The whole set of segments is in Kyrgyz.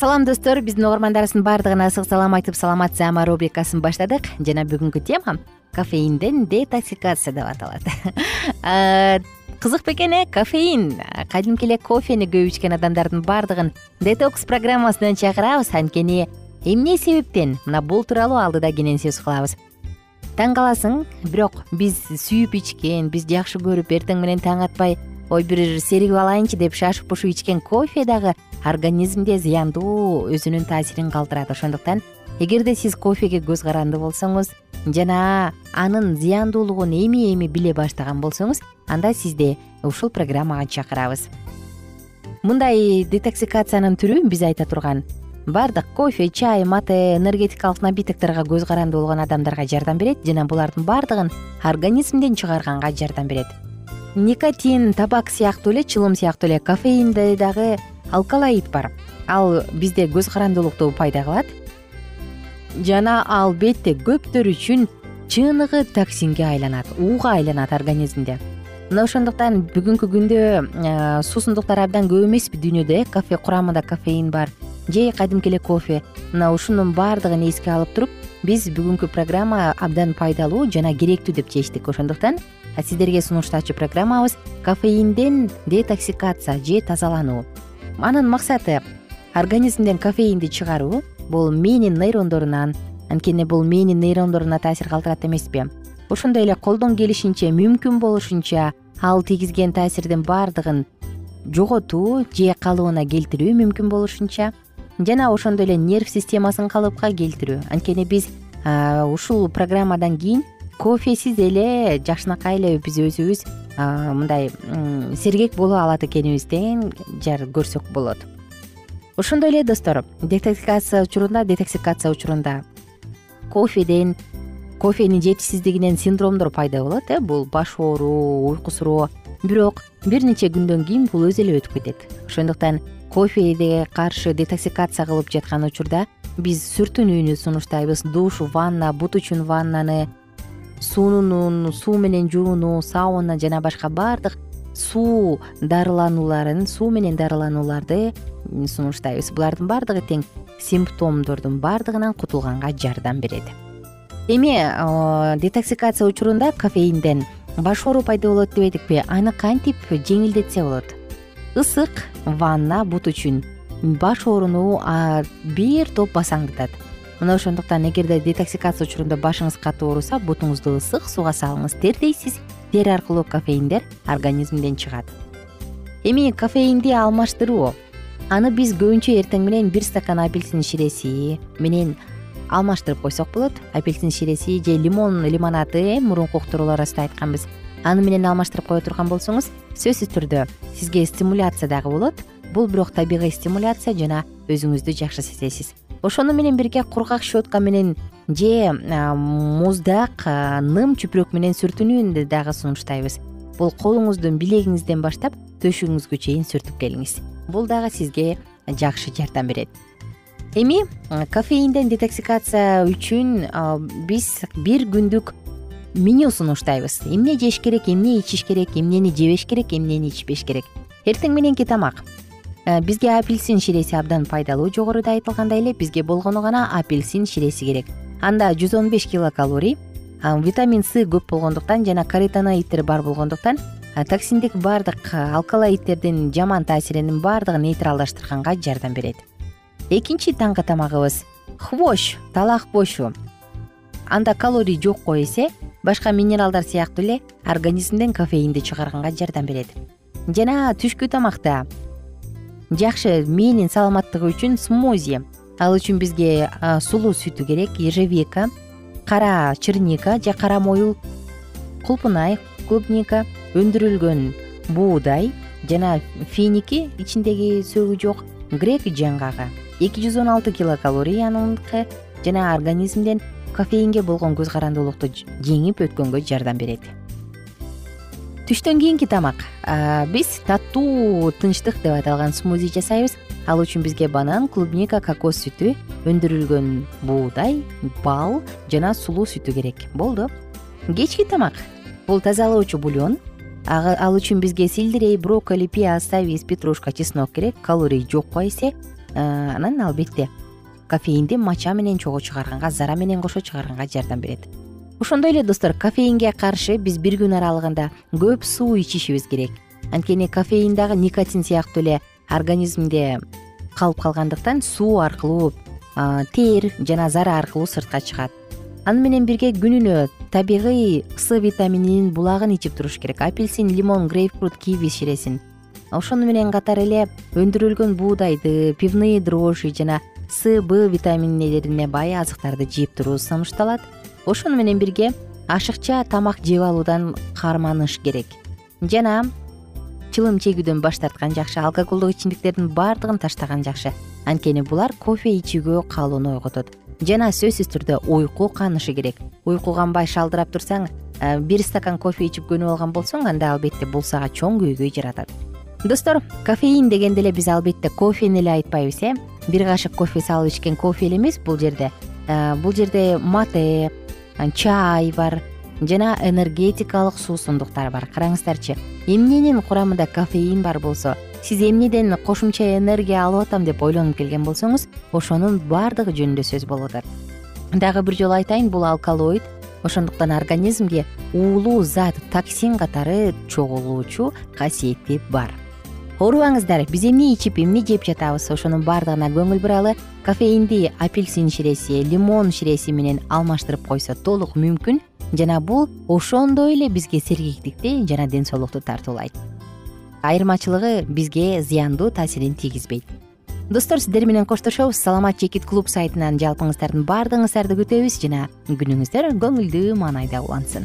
салам достор. Биздин угармандарыбыздын баардыгына ысык салам айтып саламат саама рубрикасын баштадык. Жана бүгүнкү тема кофеинден детоксикация деп аталат кызык бекен э кофеин. Кадимки эле кофени көп ичкен адамдардын баардыгын детокс программасынан чакырабыз. Анткени эмне себептен? Мына бул тууралуу алдыда кенен сөз кылабыз. Таң каласың бирок биз сүйүп ичкен биз жакшы көрүп эртең менен таң атпай ой бир серигип алайынчы деп шашып пушуп ичкен кофе дагы организмде зыяндуу өзүнүн таасирин калтырат. Ошондуктан эгерде сиз кофеге көз каранды болсоңуз жана анын зыяндуулугун эми эми биле баштаган болсоңуз анда сизди ушул программага чакырабыз мындай детоксикациянын түрү биз айта турган баардык кофе чай мате энергетикалык напитокторго көз каранды болгон адамдарга жардам берет жана булардын баардыгын организмден чыгарганга жардам берет никотин табак сыяктуу эле чылым сыяктуу эле кофеинде дагы алкалоид бар. Ал бизде көз карандуулукту пайда кылат. Жана албетте көптөр үчүн чыныгы токсинге айланат ууга айланат организмде. Мына ошондуктан бүгүнкү күндө э, суусундуктар абдан көп эмеспи дүйнөдө э кофе курамында кофеин бар же кадимки эле кофе. Мына ушунун баардыгын эске алып туруп биз бүгүнкү программа абдан пайдалуу жана керектүү деп чечтик. Ошондуктан сиздерге сунуштаачу программабыз кофеинден детоксикация же тазалануу анын максаты организмден кофеинди чыгаруу бул мээнин нейрондорунан анткени бул мээнин нейрондоруна таасир калтырат эмеспи. Ошондой эле колдон келишинче мүмкүн болушунча ал тийгизген таасирдин баардыгын жоготуу же калыбына келтирүү мүмкүн болушунча жана ошондой эле нерв системасын калыпка келтирүү. Анткени биз ушул программадан кийин кофесиз эле жакшынакай эле биз өзүбүз мындай сергек боло алат экенибизден жар көрсөк болот. Ошондой эле достор детоксикация учурунда детоксикация учурунда кофеден кофенин жетишсиздигинен синдромдор пайда болот э бул баш ооруу уйкусуроо бирок бир нече күндөн кийин бул өзү эле өтүп кетет. Ошондуктан кофеге каршы детоксикация кылып жаткан учурда биз сүртүнүүнү сунуштайбыз. Душ ванна бут үчүн ваннаны суунун суу менен жуунуу сауна жана башка баардык суу дарыланууларын суу менен дарыланууларды сунуштайбыз. Булардын баардыгы тең симптомдордун баардыгынан кутулганга жардам берет. Эми детоксикация учурунда кофеинден баш оору пайда болот дебедикпи аны кантип жеңилдетсе болот? Ысык ванна бут үчүн баш ооруну бир топ басаңдатат мына ошондуктан эгерде детоксикация учурунда башыңыз катуу ооруса бутуңузду ысык сууга салыңыз тердейсиз тери аркылуу кофеиндер организмден чыгат. Эми кофеинди алмаштыруу. Аны биз көбүнчө эртең менен бир стакан апельсин ширеси менен алмаштырып койсок болот. Апельсин ширеси же лимон лимонады э мурунку уктуруулар арасында айтканбыз. Аны менен алмаштырып кое турган болсоңуз сөзсүз түрдө сизге стимуляция дагы болот. Бул бирок табигый стимуляция жана өзүңүздү жакшы сезесиз ошону менен бирге кургак щетка менен же муздак ным чүпүрөк менен сүртүүнү дагы сунуштайбыз. Бул колуңуздун билегиңизден баштап төшөгүңүзгө чейин сүртүп келиңиз. Бул дагы сизге жакшы жардам берет. Эми кофеинден детоксикация үчүн биз бир күндүк меню сунуштайбыз. Эмне жеш керек эмне ичиш керек эмнени жебеш керек эмнени ичпеш керек. Эртең мененки тамак бизге апельсин ширеси абдан пайдалуу жогоруда айтылгандай эле бизге болгону гана апельсин ширеси керек. Анда жүз он беш килокалорий витамин с көп болгондуктан жана каритоноидтер бар болгондуктан токсиндик баардык алкалоидтердин жаман таасиринин баардыгын нейтралдаштырганга жардам берет. Экинчи таңкы тамагыбыз хвощ талак бошу анда калорий жок го эсе башка минералдар сыяктуу эле организмден кофеинди чыгарганга жардам берет. Жана түшкү тамакта жакшы мээнин саламаттыгы үчүн смузи. Ал үчүн бизге сулуу сүтү керек ежевика кара черника же кара моюл кулпунай клубника өндүрүлгөн буудай жана финики ичиндеги сөгү жок грек жаңгагы эки жүз он алты килокалорий аныкы жана организмден кофеинге болгон көз карандуулукту жеңип өткөнгө жардам берет түштөн кийинки тамак. Биз таттуу тынчтык деп аталган смузи жасайбыз. Ал үчүн бизге банан клубника кокос сүтү өндүрүлгөн буудай бал жана сулуу сүтү керек. Болду. Кечки тамак. Бул тазалоочу бульон. Ал үчүн бизге сельдерей брокколи пияз сабиз петрушка чеснок керек калорий жок го эсе анан албетте кофеинди мача менен чогуу чыгарганга зара менен кошо чыгарганга жардам берет ошондой эле достор кофеинге каршы биз бир күн аралыгында көп суу ичишибиз керек. Анткени кофеин дагы никотин сыяктуу эле организмде калып калгандыктан суу аркылуу тер жана зара аркылуу сыртка чыгат. Аны менен бирге күнүнө табигый с витамининин булагын ичип туруш керек. Апельсин лимон грейпфрут киви ширесин ошону менен катар эле өндүрүлгөн буудайды пивные дрожжи жана с б витаминдерине бай азыктарды жеп туруу сунушталат ошону менен бирге ашыкча тамак жеп алуудан карманыш керек. Жана чылым чегүүдөн баш тарткан жакшы алкоголдук ичимдиктердин баардыгын таштаган жакшы. Анткени булар кофе ичүүгө каалоону ойготот. Жана сөзсүз түрдө уйку канышы керек. Уйку канбай шалдырап турсаң э, бир стакан кофе ичип көнүп алган болсоң анда албетте бул сага чоң көйгөй жаратат. Достор кофеин дегенде эле биз албетте кофени эле айтпайбыз э. Бир кашык кофе салып ичкен кофе эле эмес бул жерде э, бул жерде мате чай бар жана энергетикалык суусундуктар бар. Караңыздарчы эмненин курамында кофеин бар болсо сиз эмнеден кошумча энергия алып атам деп ойлонуп келген болсоңуз ошонун баардыгы жөнүндө сөз болуп атат дагы бир жолу айтайын бул алкалоид ошондуктан организмге уулуу зат токсин катары чогулуучу касиети бар оорубаңыздар биз эмне ичип эмне жеп жатабыз? Ошонун баардыгына көңүл буралы кофеинди апельсин ширеси лимон ширеси менен алмаштырып койсо толук мүмкүн. Жана бул ошондой эле бизге сергектикти жана ден соолукту тартуулайт. Айырмачылыгы бизге зыяндуу таасирин тийгизбейт. Достор сиздер менен коштошобуз. Саламат жекит клуб сайтынан жалпыңыздардын баардыгыңыздарды күтөбүз жана күнүңүздөр көңүлдүү маанайда улансын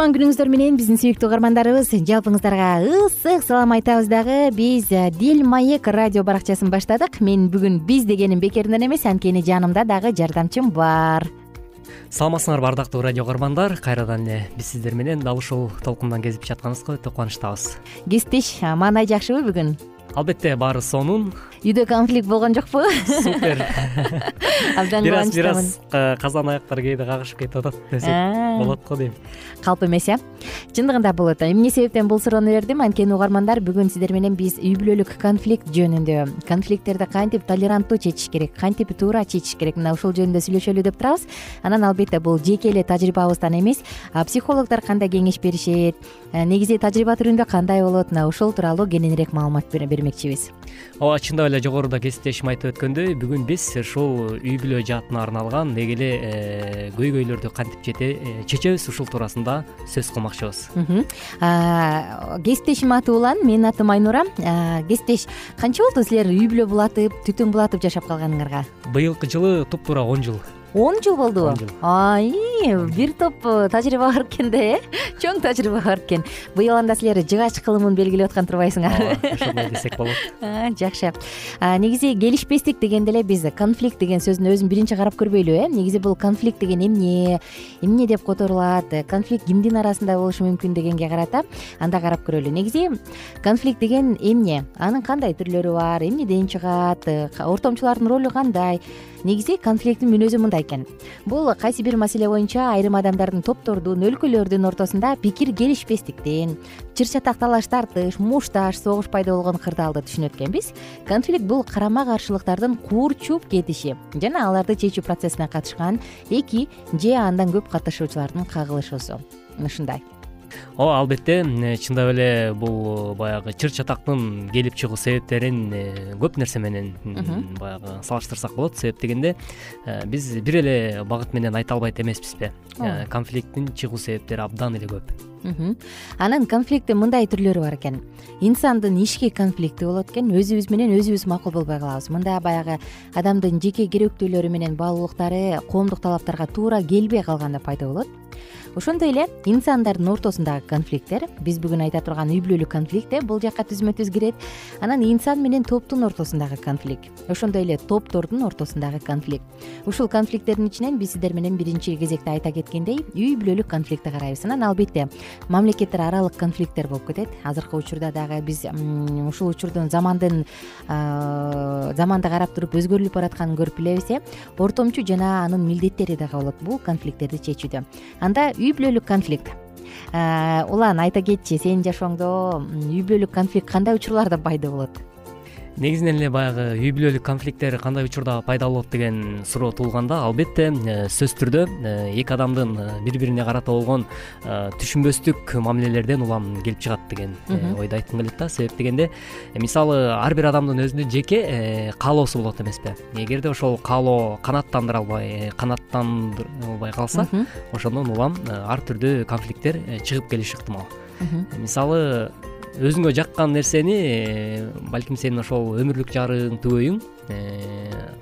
кутман күнүңүздөр менен биздин сүйүктүү угармандарыбыз жалпыңыздарга ысык салам айтабыз дагы. Биз э, дил маек радио баракчасын баштадык. Мен бүгүн биз дегеним бекеринен эмес анткени жанымда дагы жардамчым бар. Саламатсыңарбы ардактуу радио угармандар. Кайрадан эле биз сиздер менен дал ушул толкундан кезип жатканыбызга өтө кубанычтабыз. Кесиптеш маанай жакшыбы бүгүн албетте баары сонун. Үйдө конфликт болгон жокпу? Супер. Абдан бир аз бир аз э, казан аяктар кээде кагышып кетип атат десек болот го дейм. Калп эмес э? Чындыгында болот эмне себептен бул суроону бердим? Анткени угармандар бүгүн сиздер менен биз үй бүлөлүк конфликт жөнүндө. Конфликттерди кантип толеранттуу чечиш керек кантип туура чечиш керек? Мына ушул жөнүндө сүйлөшөлү деп турабыз. Анан албетте бул жеке эле тажрыйбабыздан эмес. Психологдор кандай кеңеш беришет? Э, негизи тажрыйба түрүндө кандай болот? Мына ушул тууралуу кененирээк маалымат бермекчибиз. Ооба чындап эле жогоруда кесиптешим айтып өткөндөй бүгүн биз ушул үй бүлө жаатына арналган деги эле э, көйгөйлөрдү кантип э, чечебиз ушул туурасында сөз кылмакчыбыз. Кесиптешимдин аты улан менин атым айнура. Кесиптеш канча болду силер үй бүлө булатып түтүн булатып жашап калганыңарга? Быйылкы жылы туп туура он жыл он жыл болдубу он жыл. Ай бир топ э, тажрыйба бар экен да э? Чоң тажрыйба бар экен. Быйыл анда силер жыгач кылымын белгилеп аткан турбайсыңарбы ошондой десек болот. Жакшы. Негизи келишпестик дегенде эле биз конфликт деген сөздүн өзүн биринчи карап көрбөйлүбү э? Негизи бул конфликт деген эмне эмне деп которулат конфликт кимдин арасында болушу мүмкүн дегенге карата анда карап көрөлү. Негизи конфликт деген эмне? Анын кандай түрлөрү бар? Эмнеден чыгат? Э, ортомчулардын ролу кандай? Негизи конфликттин мүнөзү мындай экен. Бул кайсы бир маселе боюнча айрым адамдардын топтордун өлкөлөрдүн ортосунда пикир келишпестиктен чыр чатак талаш тартыш мушташ согуш пайда болгон кырдаалды түшүнөт экенбиз. Конфликт бул карама каршылыктардын куурчуп кетиши жана аларды чечүү процессине катышкан эки же андан көп катышуучулардын кагылышуусу. Ушундай ооба албетте э, чындап эле бул баягы чыр чатактын келип чыгуу себептерин э, көп нерсе менен баягы салыштырсак болот. Себеп дегенде э, биз бир эле багыт менен айта албайт эмеспизби конфликттин чыгуу себептери абдан эле көп анан конфликттин мындай түрлөрү бар экен. Инсандын ички конфликти болот экен. Өзүбүз менен өзүбүз макул болбой калабыз. Мында баягы адамдын жеке керектүүлөрү менен баалуулуктары коомдук талаптарга туура келбей калганда пайда болот. Ошондой эле инсандардын ортосундагы конфликттер биз бүгүн айта турган үй бүлөлүк конфликт э бул жакка түзмө түз кирет. Анан инсан менен топтун ортосундагы конфликт ошондой эле топтордун ортосундагы конфликт. Ушул конфликттердин ичинен биз сиздер менен биринчи кезекте айта кеткендей үй бүлөлүк конфликтти карайбыз. Анан албетте мамлекеттер аралык конфликттер болуп кетет. Азыркы учурда дагы биз ушул учурдун замандын заманды карап туруп өзгөрүлүп баратканын көрүп билебиз э. Ортомчу жана анын милдеттери дагы болот бул конфликттерди чечүүдө. Анда үй бүлөлүк конфликт. Улан айта кетчи сенин жашооңдо үй бүлөлүк конфликт кандай учурларда пайда болот негизинен эле баягы үй бүлөлүк конфликттер кандай учурда пайда болот деген суроо туулганда албетте э, сөзсүз түрдө э, эки адамдын э, бири бирине карата болгон түшүнбөстүк мамилелерден улам келип чыгат деген ойду айткым келет да. Себеп дегенде мисалы ар бир адамдын өзүнүн жеке каалоосу болот эмеспи. Эгерде ошол каалоо канааттандыра албай канааттандырылбай калса ошондон улам ар түрдүү конфликттер чыгып келиши ыктымал мисалы өзүңө жаккан нерсени э, балким сенин ошол өмүрлүк жарың түбөйүң э,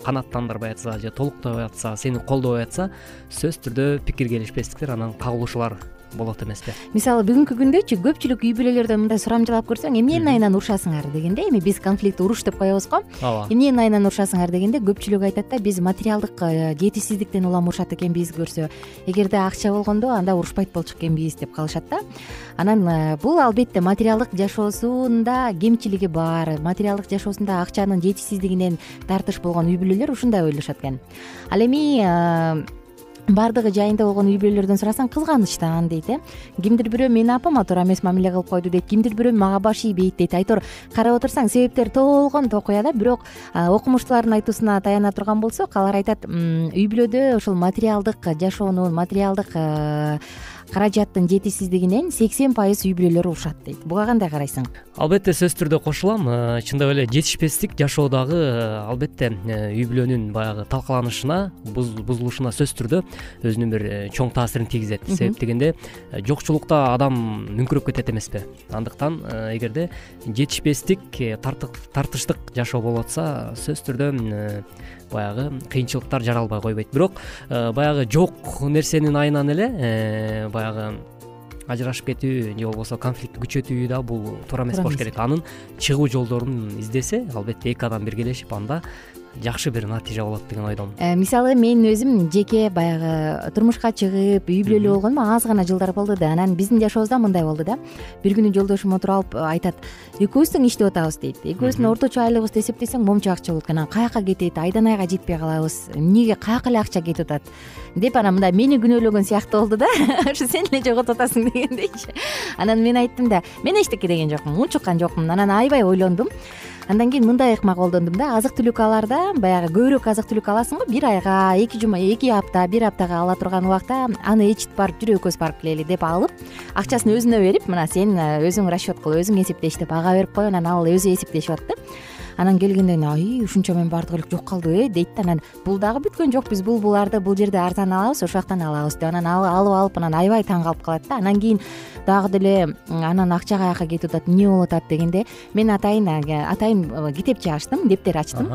канааттандырбай атса же толуктабай атса сени колдобой атса сөзсүз түрдө пикир келишпестиктер анан кагылышуулар болот эмеспи мисалы бүгүнкү күндөчү көпчүлүк үй бүлөлөрдөн мындай сурамжылап көрсөң эмненин айынан урушасыңар? дегенде эми биз конфликтти уруш деп коебуз го. Ооба. Эмненин айынан урушасыңар? дегенде көпчүлүгү айтат да биз материалдык э, жетишсиздиктен улам урушат экенбиз көрсө. Эгерде акча болгондо анда урушпайт болчу экенбиз деп калышат да. Анан э, бул албетте материалдык жашоосунда кемчилиги бар. Материалдык жашоосунда акчанын жетишсиздигинен тартыш болгон үй бүлөлөр ушундай ойлошот экен. Ал эми э, баардыгы жайында болгон үй бүлөлөрдөн сурасаң кызганычтан дейт э. Кимдир бирөө менин апама туура эмес мамиле кылып койду дейт. Кимдир бирөө мага баш ийбейт дейт айтор. Карап отурсаң себептер толгон токуя да бирок окумуштуулардын айтуусуна таяна турган болсок алар айтат үй бүлөдө ушул материалдык жашоонун материалдык каражаттын жетишсиздигинен сексен пайыз үй бүлөлөр урушат дейт. Буга кандай карайсың? Албетте сөзсүз түрдө кошулам. Э, чындап эле жетишпестик жашоодагы э, албетте э, үй бүлөнүн баягы талкаланышына бузулушуна сөзсүз түрдө өзүнүн бир чоң таасирин тийгизет. Себеп дегенде жокчулукта адам мүңкүрөп кетет эмеспи. Андыктан эгерде жетишпестик тартыштык жашоо болуп атса сөзсүз түрдө баягы кыйынчылыктар жаралбай койбойт. Бирок э, баягы жок нерсенин айынан эле э, баягы ажырашып кетүү же болбосо конфликтти күчөтүү да бул туура эмес болуш керек. Анын чыгуу жолдорун издесе албетте эки адам биргелешип анда жакшы бир натыйжа болот деген ойдомун. Э, мисалы мен өзүм жеке баягы турмушка чыгып үй бүлөлүү болгонума аз гана жылдар болду да. Анан биздин жашообузда мындай болду да. Бир күнү жолдошум отуруп алып айтат экөөбүз тең иштеп атабыз дейт. Экөөбүздүн орточо айлыгыбызды эсептесең моунча акча болот экен анан каяка кетет? Айдан айга жетпей калабыз. Эмнеге каяка эле акча кетип атат? Деп анан мындай мени күнөөлөгөн сыяктуу болду да. Ушу сен эле жоготуп атасың дегендейчи. Анан мен айттым да мен эчтеке деген жокмун унчуккан жокмун анан аябай ойлондум андан кийин мындай ыкма колдондум да. Азык түлүк алаарда баягы көбүрөөк азык түлүк аласың го. Бир айга эки жума эки апта бир аптага ала турган убакта аны эчит барып жүр экөөбүз барып келели деп алып акчасын өзүнө берип мына сен э, өзүң расчет кыл өзүң эсептеш деп ага берип коюп анан ал өзү эсептешип атты анан келгенде ай ушунча эми баардыгы эле жок калдыбы э дейт да анан бул дагы бүткөн жок биз бул буларды бул жерде арзан алабыз ошол жактан алабыз деп анан алып алып анан аябай таң калып калат да. Анан кийин дагы деле анан акча каяка кетип атат эмне болуп атат? дегенде мен атайын атайын китепче ачтым дептер ачтым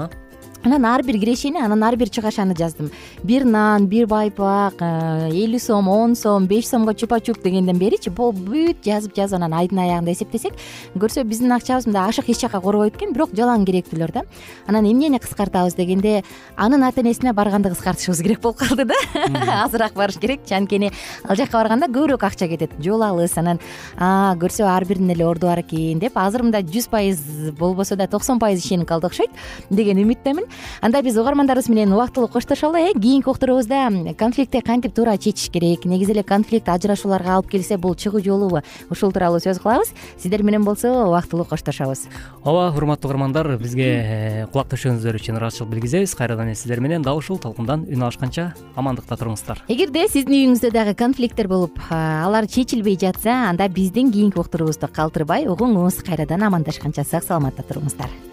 анан ар бир кирешени анан ар бир чыгашаны жаздым. Бир нан бир байпак э, элүү сом он сом беш сомго чупа чуп дегенден беричи бүт жазып жазып анан айдын аягында эсептесек көрсө биздин акчабыз мындай ашык эч жака карабойт экен бирок жалаң керектүүлөр да. Анан эмнени кыскартабыз дегенде анын ата энесине барганды кыскартышыбыз керек болуп калды да. Азыраак барыш керекчи анткени ал жака барганда көбүрөөк акча кетет. Жол алыс анан көрсө ар биринин эле орду бар экен деп азыр мындай жүз пайыз болбосо да токсон пайыз ишенип калды окшойт деген үмүттөмүн анда биз угармандарыбыз менен убактылуу коштошолу э? Кийинки уктуруубузда конфликтти кантип туура чечиш керек? Негизи эле конфликт ажырашууларга алып келсе бул чыгуу жолубу ушул тууралуу сөз кылабыз. Сиздер менен болсо убактылуу коштошобуз. Ооба урматтуу угармандар бизге э, кулак төшөгөнүздөр үчүн ыраазычылык билгизебиз. Кайрадан эле сиздер менен дал ушул толкундан үн алышканча амандыкта туруңуздар. Эгерде сиздин үйүңүздө дагы конфликттер болуп алар чечилбей жатса анда биздин кийинки уктуруубузду калтырбай угуңуз кайрадан амандашканча сак саламатта туруңуздар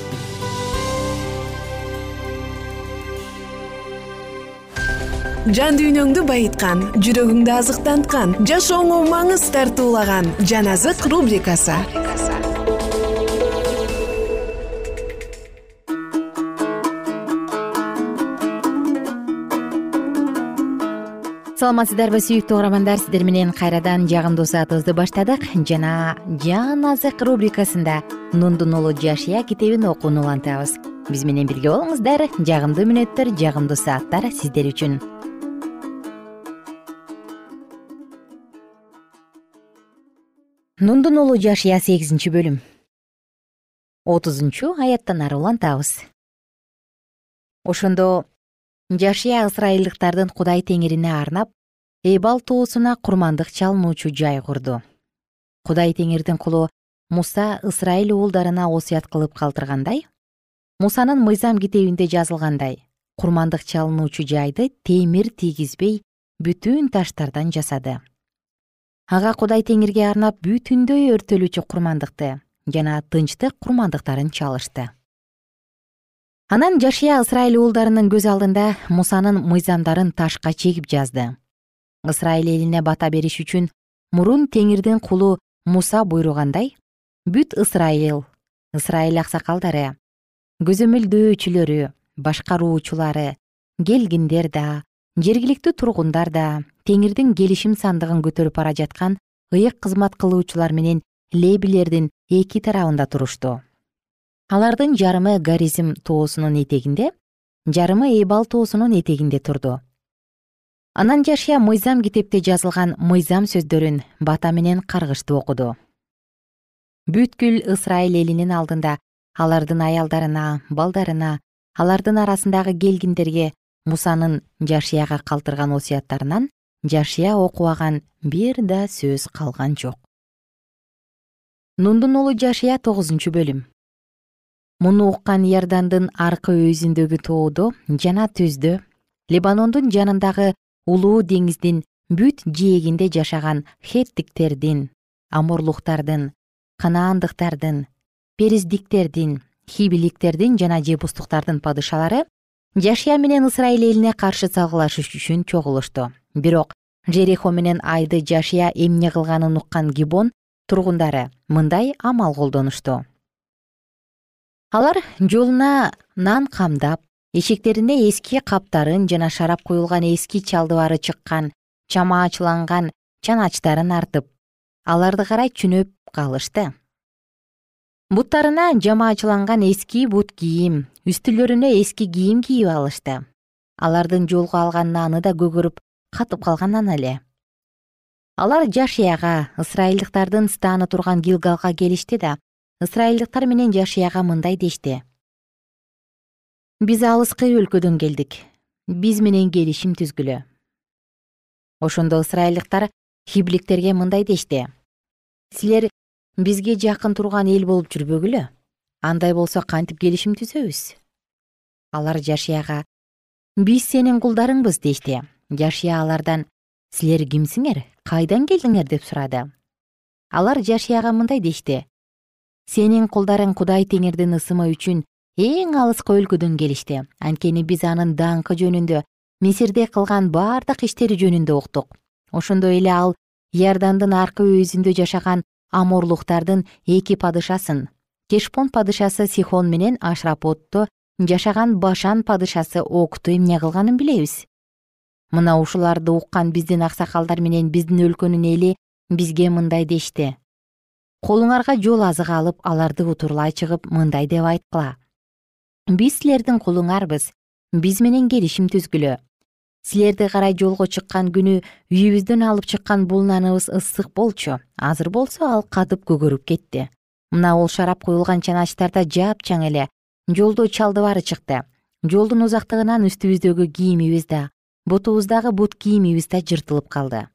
жан дүйнөңдү байыткан жүрөгүңдү азыктанткан жашооңо маңыз тартуулаган жан азык рубрикасы. Саламатсыздарбы сүйүктүү угармандар сиздер менен кайрадан жагымдуу саатыбызды баштадык. Жана жан азык рубрикасында нундун уулу жашия китебин окууну улантабыз. Биз менен бирге болуңуздар. Жагымдуу мүнөттөр жагымдуу сааттар сиздер үчүн нундун уулу жашия сегизинчи бөлүм. Отузунчу аяттан ары улантабыз ошондо жашия ысрайылдыктардын кудай теңирине арнап эбал тоосуна курмандык чалынуучу жай курду. Кудай теңирдин кулу муса ысрайыл уулдарына осуят кылып калтыргандай мусанын мыйзам китебинде жазылгандай курмандык чалынуучу жайды темир тийгизбей бүтүн таштардан жасады ага кудай теңирге арнап бүтүндөй өрттөлүүчү курмандыкты жана тынчтык курмандыктарын чалышты. Анан жашия ысрайыл уулдарынын көз алдында мусанын мыйзамдарын ташка чегип жазды. Ысрайыл элине бата бериш үчүн мурун теңирдин кулу муса буйругандай бүт ысрайыл ысрайыл аксакалдары көзөмөлдөөчүлөрү башкаруучулары келгиндер да жергиликтүү тургундар да теңирдин келишим сандыгын көтөрүп бара жаткан ыйык кызмат кылуучулар менен лебилердин эки тарабында турушту. Алардын жарымы гаризм тоосунун этегинде жарымы эбал тоосунун этегинде турду. Анан жашия мыйзам китепте жазылган мыйзам сөздөрүн бата менен каргышты окуду. Бүткүл ысрайыл элинин алдында алардын аялдарына балдарына алардын арасындагы келгиндерге мусанын жашияга калтырган осуяттарынан жашия окубаган бир да сөз калган жок. Нундун уулу жашия тогузунчу бөлүм. Муну уккан иордандын аркы өйүзүндөгү тоодо жана түздө лебанондун жанындагы улуу деңиздин бүт жээгинде жашаган хеттиктердин аморлуктардын канаандыктардын периздиктердин хибиликтердин жана жебустуктардын падышалары жашия менен ысрайыл элине каршы салгылашыш үчүн чогулушту. Бирок жерихо менен айды жашия эмне кылганын уккан гибон тургундары мындай амал колдонушту. Алар жолуна нан камдап эшектерине эски каптарын жана шарап куюлган эски чалдыбары чыккан чамаачыланган чаначтарын артып аларды карай чүнөп калышты буттарына жамаачыланган эски бут кийим үстүлөрүнө эски кийим кийип алышты. Алардын жолго алган наны да көгөрүп катып калган эле. Алар жашияга ысрайылдыктардын станы турган гилгалга келишти да ысрайылдыктар менен жашияга мындай дешти. Биз алыскы өлкөдөн келдик. Биз менен келишим түзгүлө ошондо ысрайылдыктар хибликтерге мындай дешти. Силер бизге жакын турган эл болуп жүрбөгүлө андай болсо кантип келишим түзөбүз? Алар жашияга биз сенин кулдарыңбыз дешти. Жашия алардан силер кимсиңер? Кайдан келдиңер деп сурады. Алар жашияга мындай дешти. Сенин кулдарың кудай теңирдин ысымы үчүн эң алыскы өлкөдөн келишти. Анткени биз анын даңкы жөнүндө мисирде кылган бардык иштери жөнүндө уктук. Ошондой эле ал иордандын аркы өйүзүндө жашаган аморлуктардын эки падышасын. Кешпон падышасы сихон менен ашрапотто жашаган башан падышасы окту эмне кылганын билебиз. Мына ушуларды уккан биздин аксакалдар менен биздин өлкөнүн эли бизге мындай дешти. Колуңарга жол азык алып аларды утурлай чыгып мындай деп айткыла. Биз силердин кулуңарбыз биз менен келишим түзгүлө силерди карай жолго чыккан күнү үйүбүздөн алып чыккан бул наныбыз ысык болчу. Азыр болсо ал катып көгөрүп кетти. Мына бул шарап куюлган чаначтарда жапчаң эле. Жолдо чалдыбары чыкты. Жолдун узактыгынан үстүбүздөгү кийимибиз да бутубуздагы бут кийимибиз да жыртылып калды.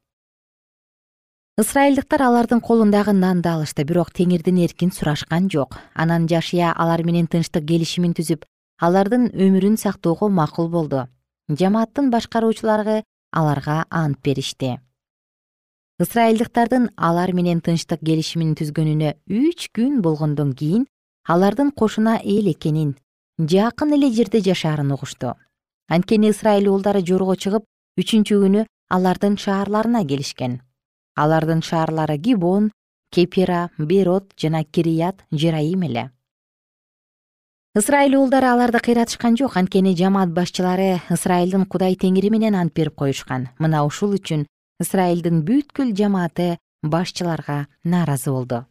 Ысрайылдыктар алардын колундагы нанды алышты бирок теңирдин эркин сурашкан жок. Анан жашия алар менен тынчтык келишимин түзүп алардын өмүрүн сактоого макул болду жамааттын башкаруучулары аларга ант беришти. Ысрайылдыктардын алар менен тынчтык келишимин түзгөнүнө үч күн болгондон кийин алардын кошуна эл экенин жакын эле жерде жашаарын угушту. Анткени ысрайыл уулдары жорго чыгып үчүнчү күнү алардын шаарларына келишкен. Алардын шаарлары гибон кепира берот жана кирият жерайим эле ысрайыл уулдары аларды кыйратышкан жок. Анткени жамаат башчылары ысрайылдын кудай теңири менен ант берип коюшкан. Мына ушул үчүн ысрайылдын бүткүл жамааты башчыларга нааразы болду.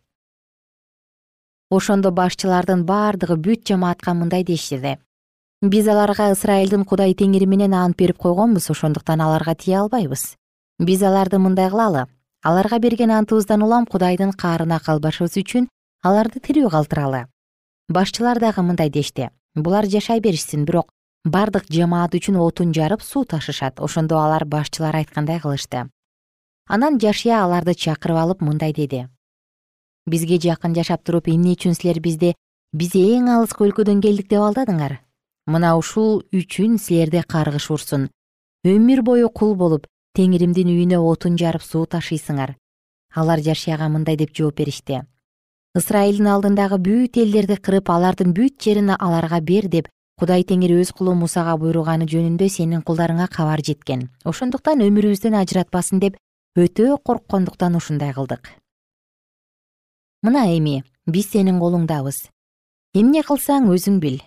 Ошондо башчылардын бардыгы бүт жамаатка мындай дешти биз аларга ысрайылдын кудай теңири менен ант берип койгонбуз ошондуктан аларга тие албайбыз. Биз аларды мындай кылалы. Аларга берген антыбыздан улам кудайдын каарына калбашыбыз үчүн аларды тирүү калтыралы башчылар дагы мындай дешти. Булар жашай беришсин бирок бардык жамаат үчүн отун жарып суу ташышат. Ошондо алар башчылар айткандай кылышты. Анан жашия аларды чакырып алып мындай деди. Бизге жакын жашап туруп эмне үчүн силер бизди биз эң алыска өлкөдөн келдик деп алдадыңар? Мына ушул үчүн силерди каргыш урсун өмүр бою кул болуп теңиримдин үйүнө отун жарып суу ташыйсыңар. Алар жашияга мындай деп жооп беришти ысрайылдын алдындагы бүт элдерди кырып алардын бүт жерин аларга бер деп кудай теңир өз кулу мусага буйруганы жөнүндө сенин кулдарыңа кабар жеткен. Ошондуктан өмүрүбүздөн ажыратпасын деп өтө корккондуктан ушундай кылдык. Мына эми биз сенин колуңдабыз. Эмне кылсаң өзүң бил.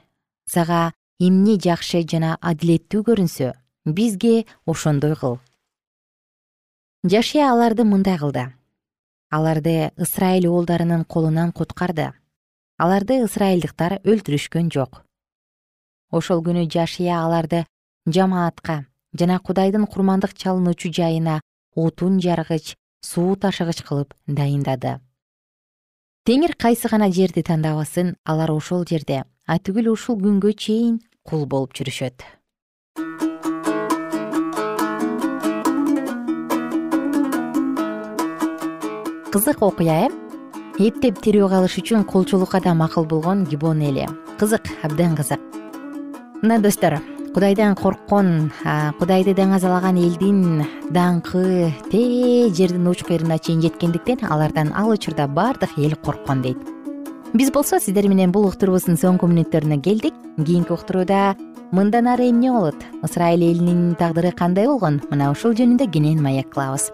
Сага эмне жакшы жана адилеттүү көрүнсө бизге ошондой кыл жашия аларды мындай кылды аларды ысрайыл уулдарынын колунан куткарды. Аларды ысрайылдыктар өлтүрүшкөн жок. Ошол күнү жашия аларды жамаатка жана кудайдын курмандык чалынуучу жайына отун жаргыч суу ташыгыч кылып дайындады. Теңир кайсы гана жерди тандабасын алар ошол жерде атүгүл ушул күнгө чейин кул болуп жүрүшөт кызык окуя э? Эптеп тирүү калыш үчүн кулчулукка да макул болгон гибон эли. Кызык абдан кызык. Мына достор кудайдан корккон кудайды даңазалаган элдин даңкы тээ жердин уч кыйрына чейин жеткендиктен алардан ал учурда баардык эл корккон дейт. Биз болсо сиздер менен бул уктуруубуздун соңку мүнөттөрүнө келдик. Кийинки уктурууда мындан ары эмне болот? Ысрайыл элинин тагдыры кандай болгон? Мына ушул жөнүндө кенен маек кылабыз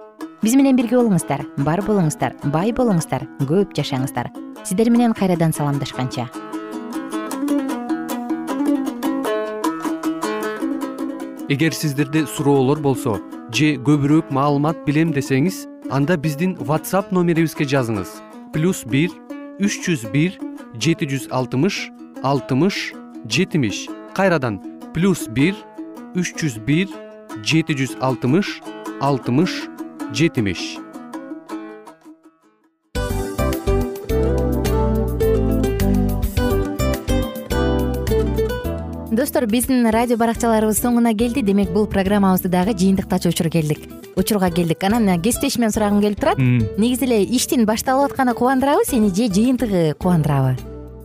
биз менен бирге болуңуздар бар болуңуздар бай болуңуздар көп жашаңыздар. Сиздер менен кайрадан саламдашканча. Эгер сиздерде суроолор болсо же көбүрөөк маалымат билем десеңиз анда биздин whatsapp номерибизге жазыңыз. Плюс бир үч жүз бир жети жүз алтымыш алтымыш жетимиш. Кайрадан плюс бир үч жүз бир жети жүз алтымыш алтымыш жетимиш. Достор биздин радио баракчаларыбыз соңуна келди. Демек бул программабызды дагы жыйынтыктачу келдик. Учурга келдик. Анан кесиптешимден сурагым келип турат. Негизи эле иштин башталып атканы кубандырабы сени же жыйынтыгы кубандырабы